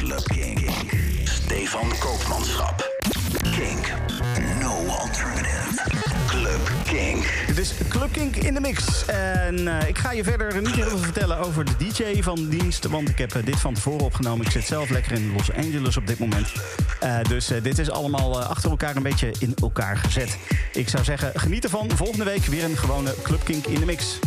Club Kink. Stefan Koopmanschap. Kink. No alternative. Club Kink. Dit is Club Kink in de mix. En eh, ik ga je verder niet heel veel vertellen over de DJ van dienst. Want ik heb eh, dit van tevoren opgenomen. Ik zit zelf lekker in Los Angeles op dit moment. Eh, dus dit is allemaal achter elkaar een beetje in elkaar gezet. Ik zou zeggen, geniet ervan. Volgende week weer een gewone Club Kink in de mix.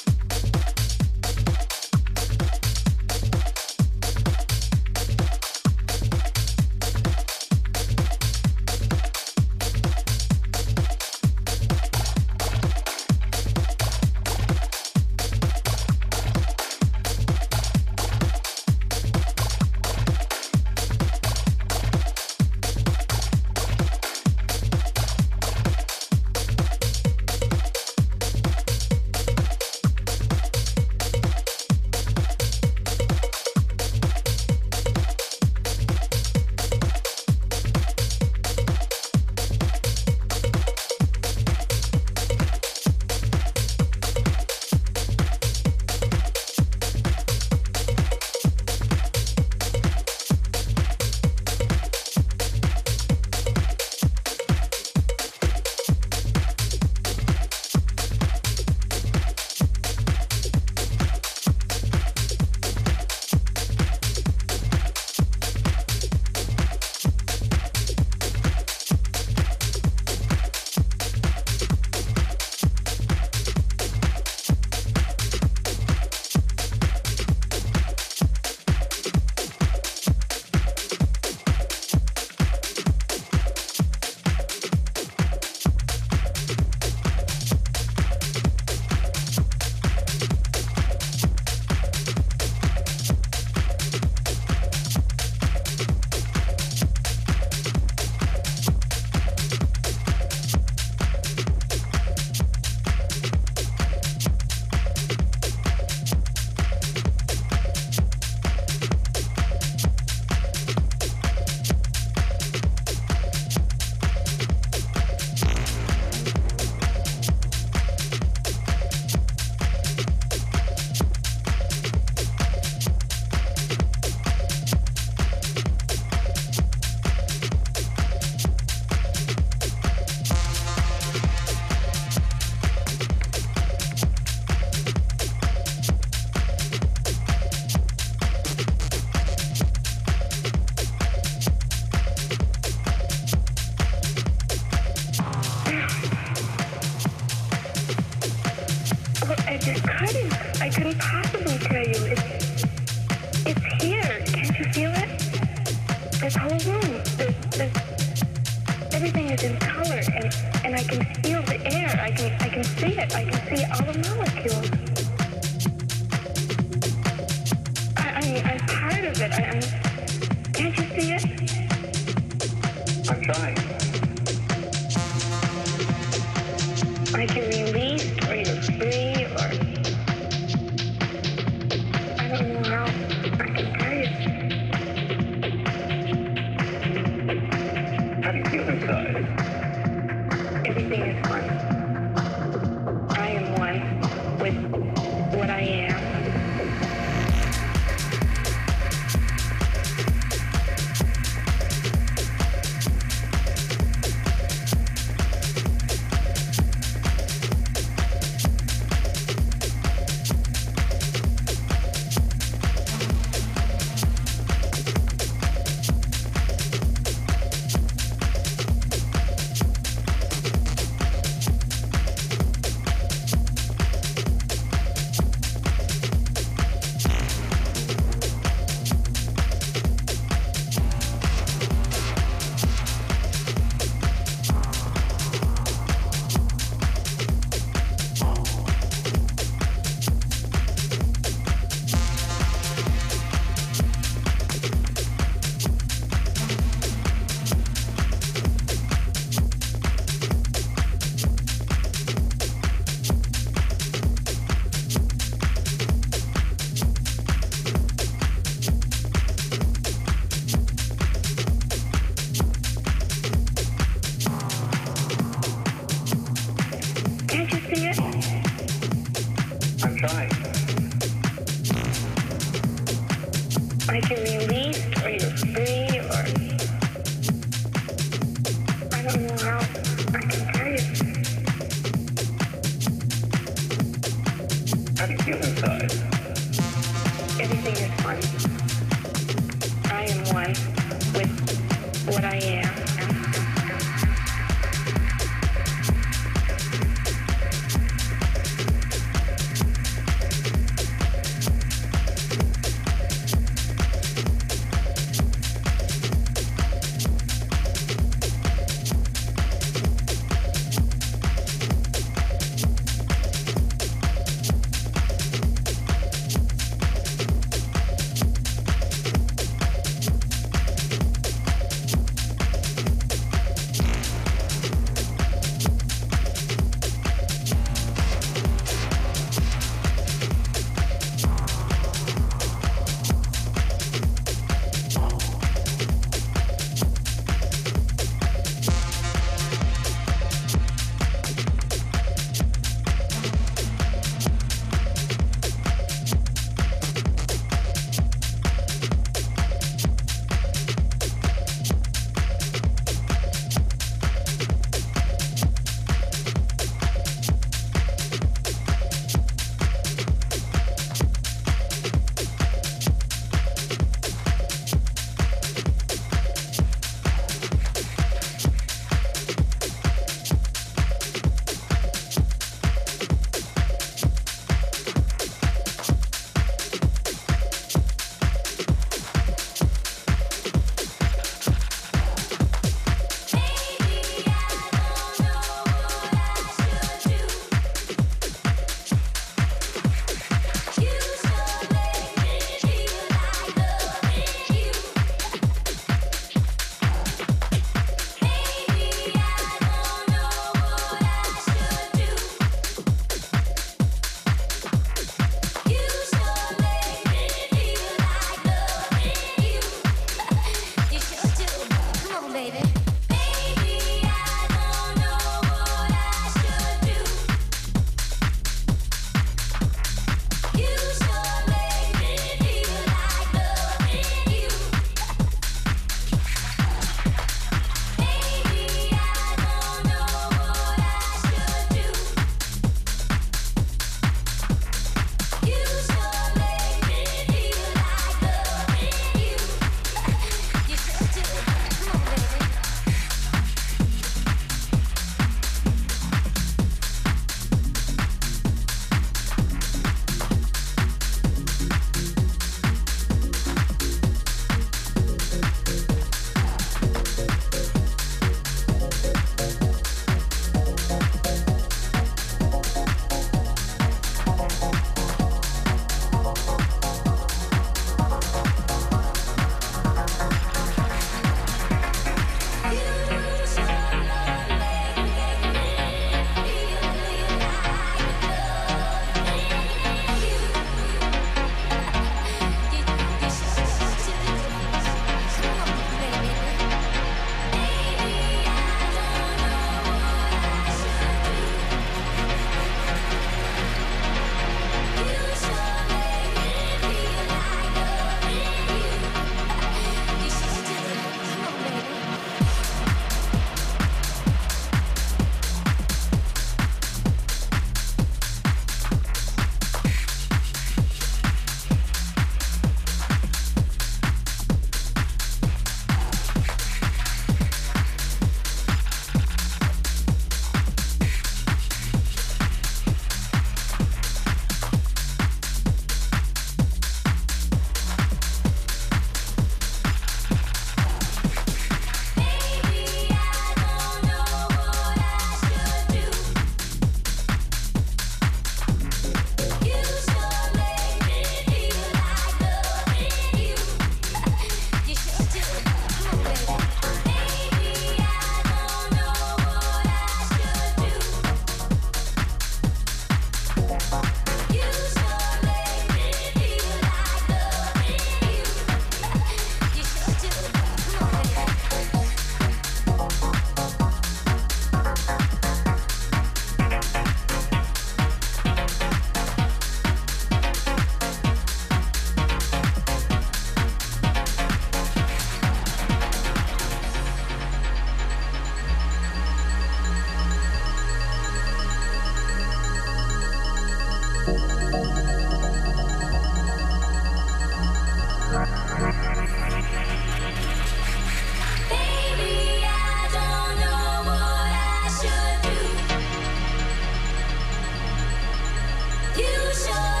You should.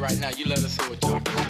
Right now. You let us see what y'all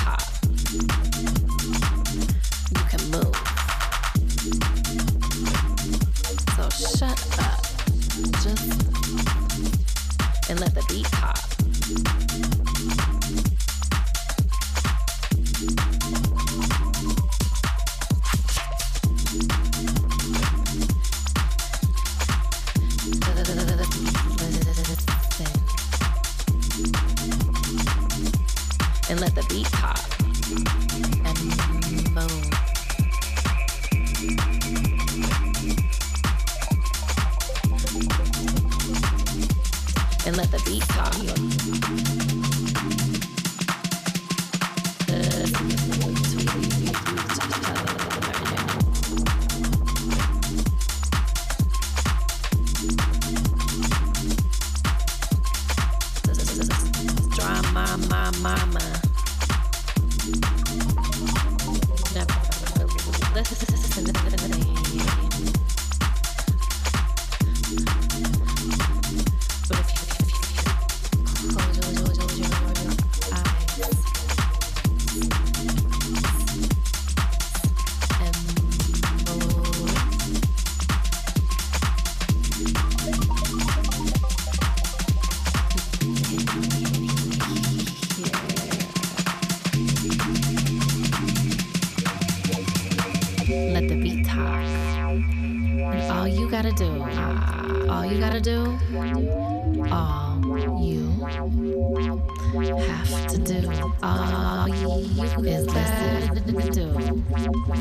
All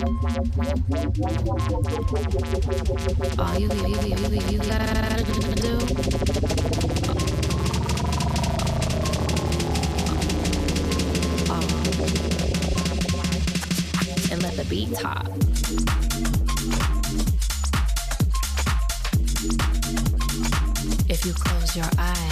you, you, you, you, you gotta do. And let the beat talk. If you close your eyes.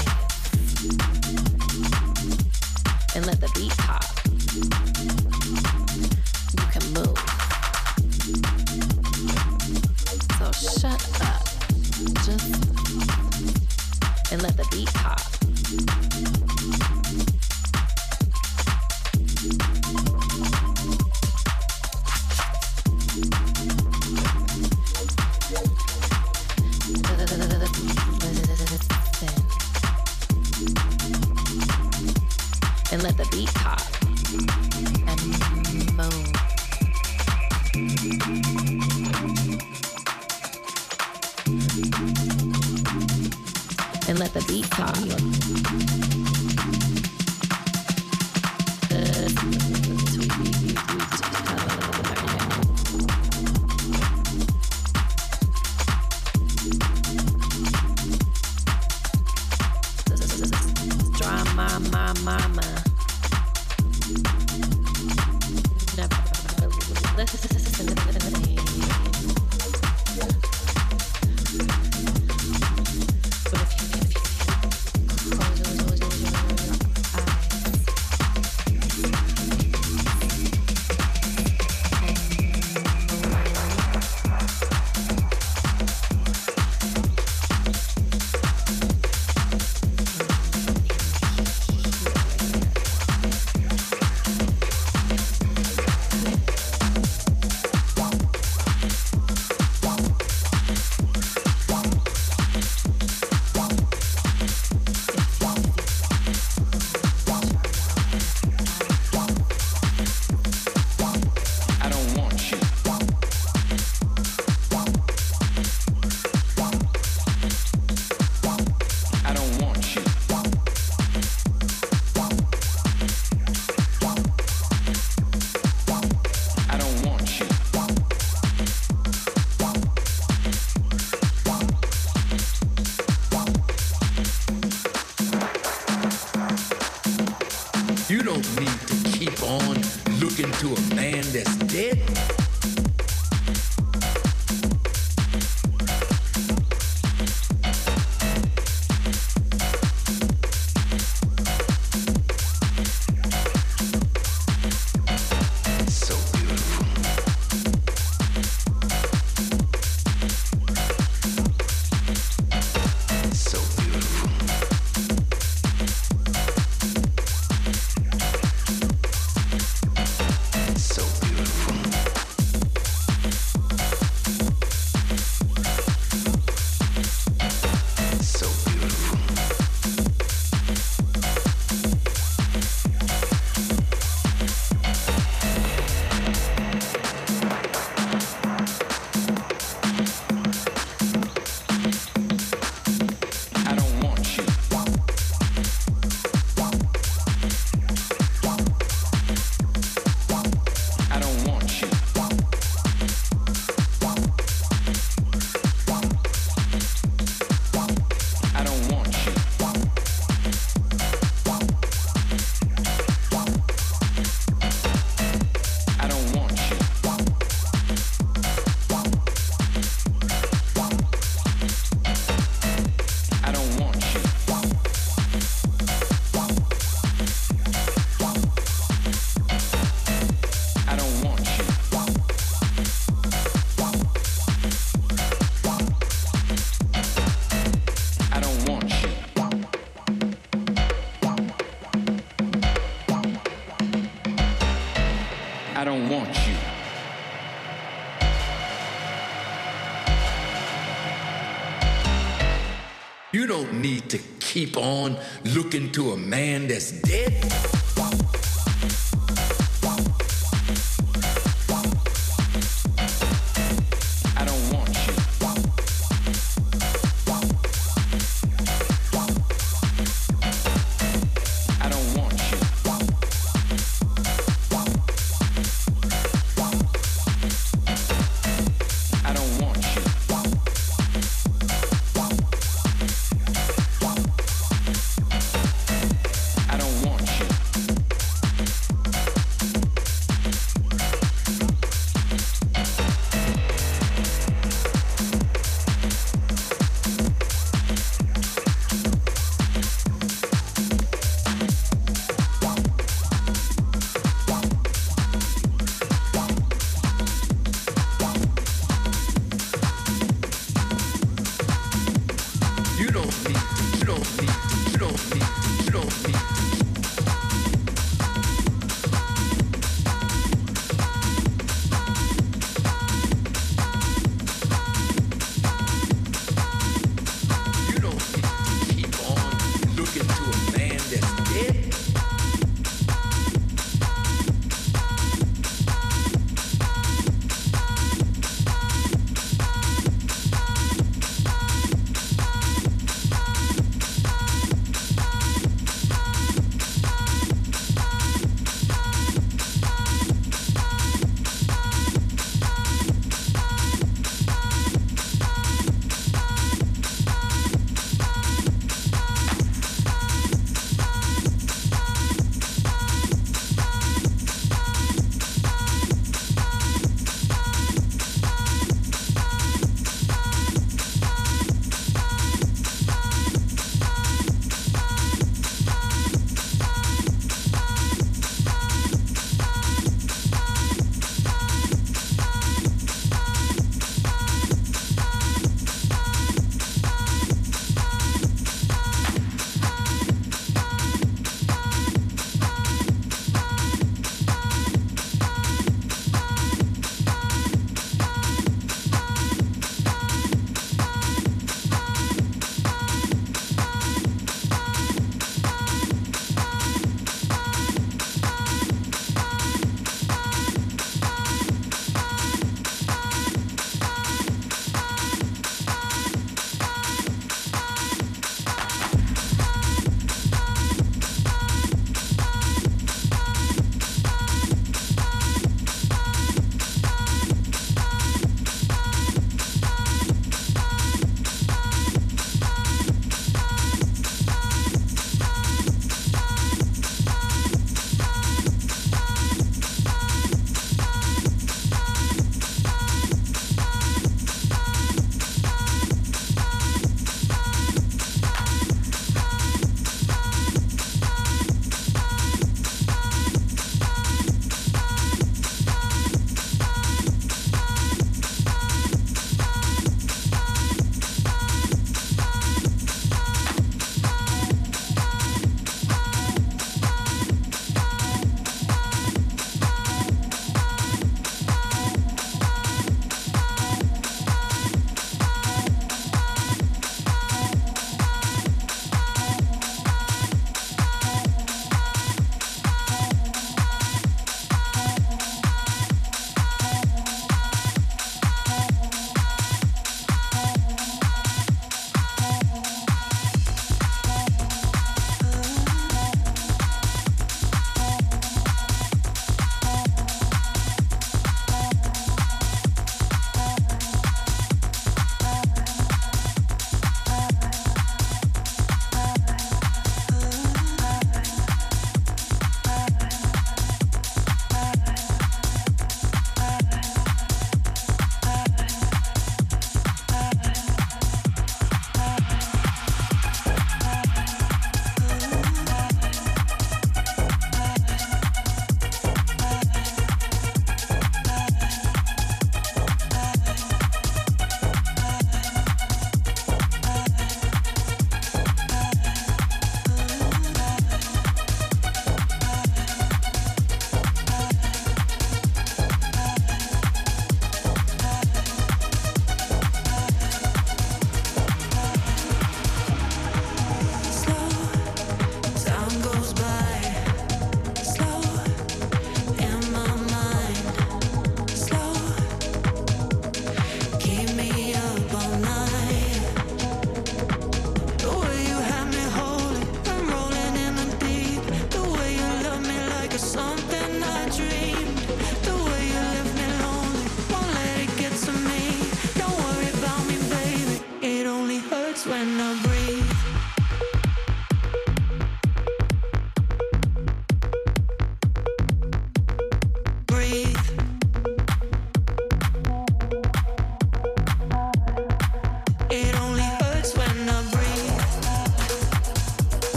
On looking to a man that's dead.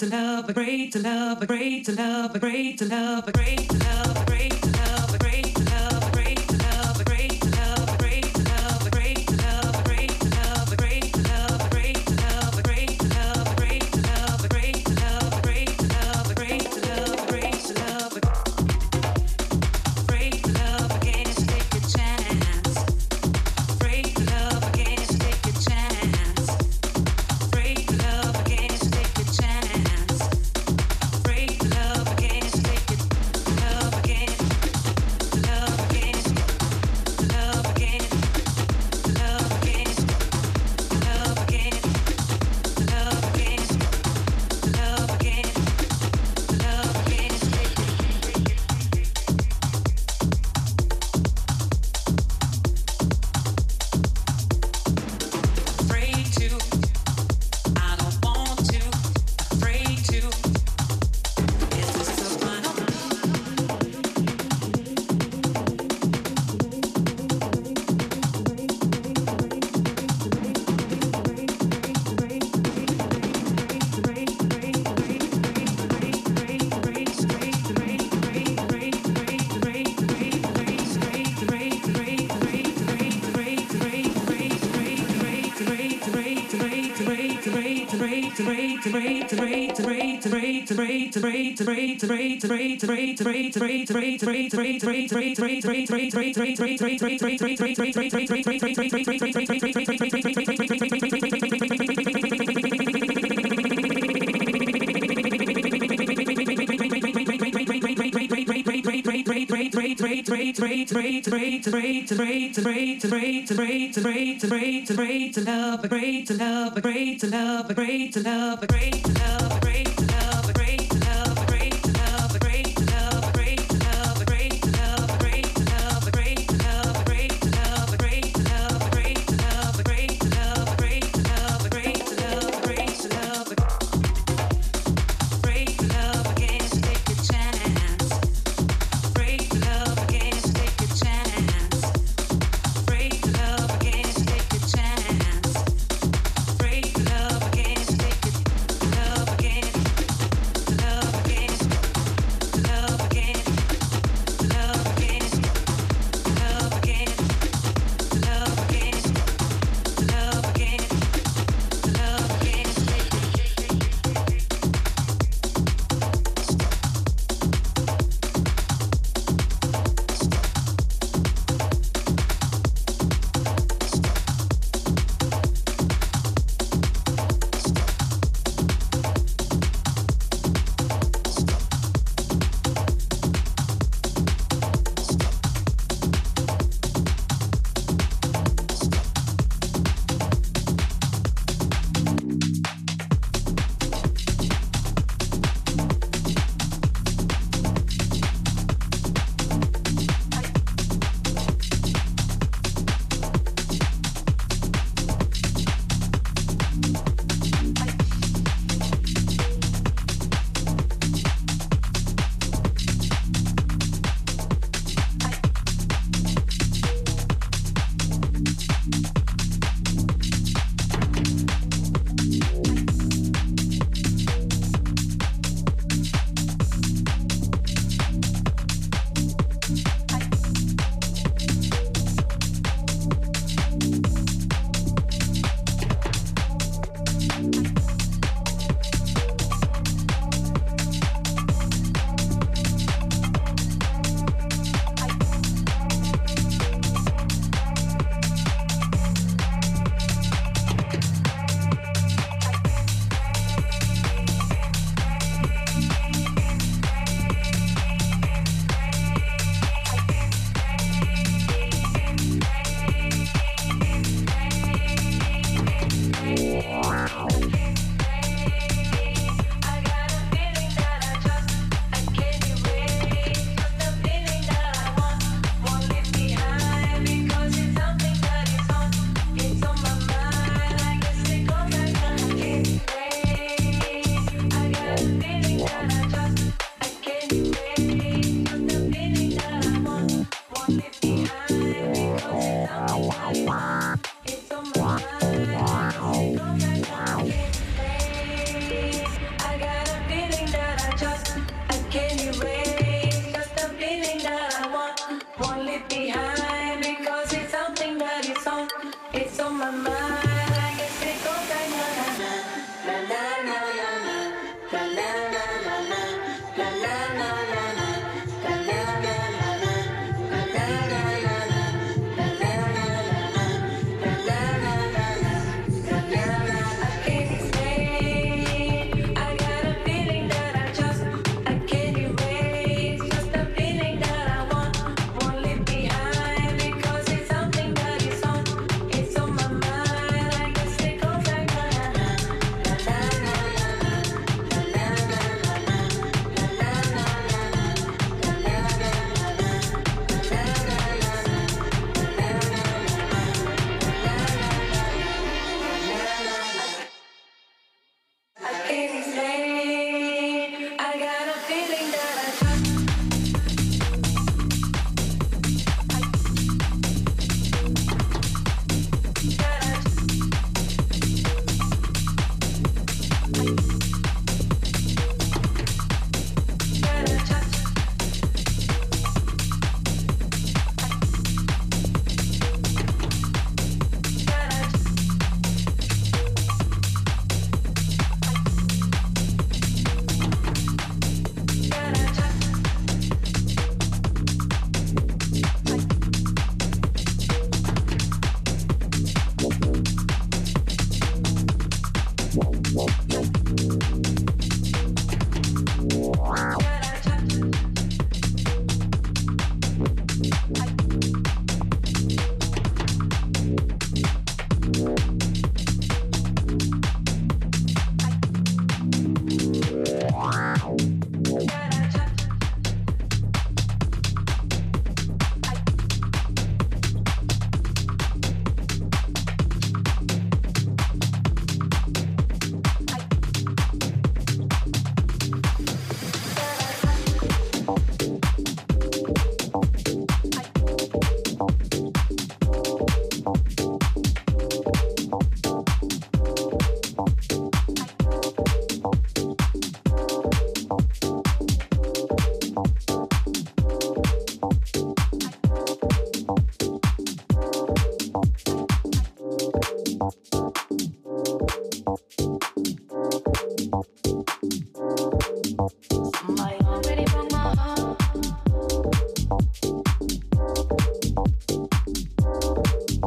to love, afraid to love, great to love, a great to love, a great to love. great to love, great to love, great to love, great to love, great to love.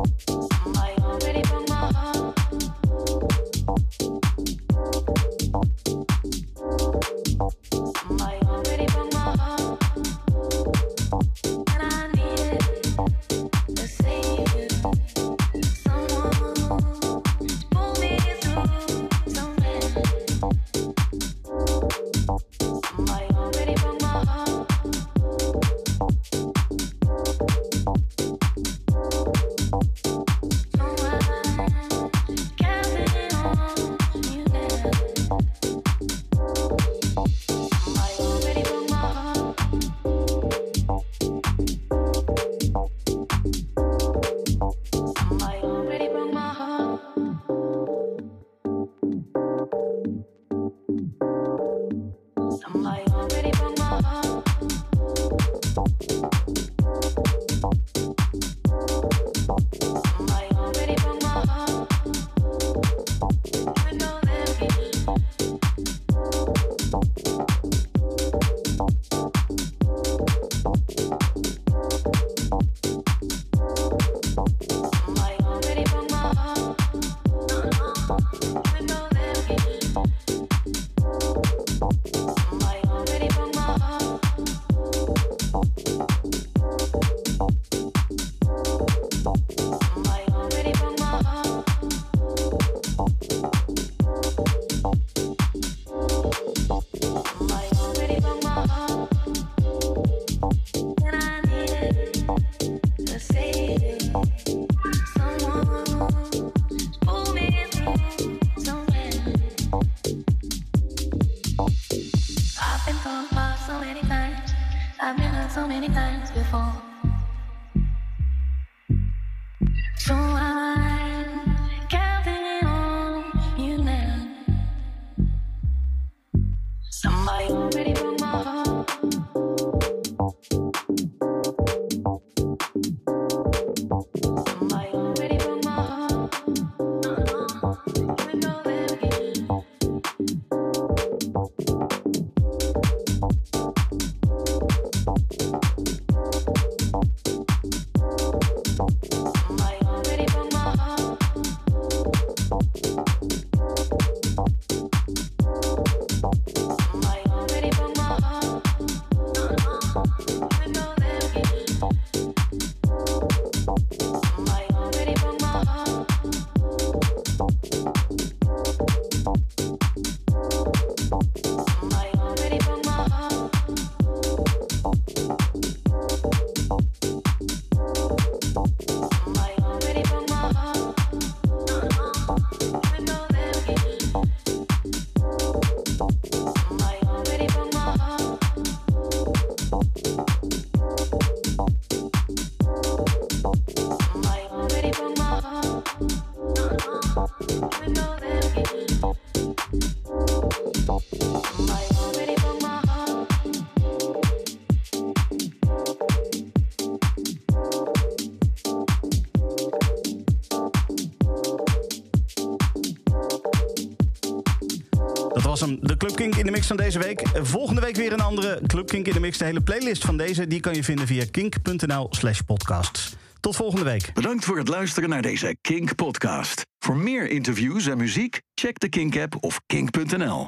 you I've been hurt so many times before. So I van deze week. Volgende week weer een andere Club Kink in de Mix. De hele playlist van deze die kan je vinden via kink.nl slash podcasts. Tot volgende week. Bedankt voor het luisteren naar deze Kink podcast. Voor meer interviews en muziek, check de Kink app of kink.nl.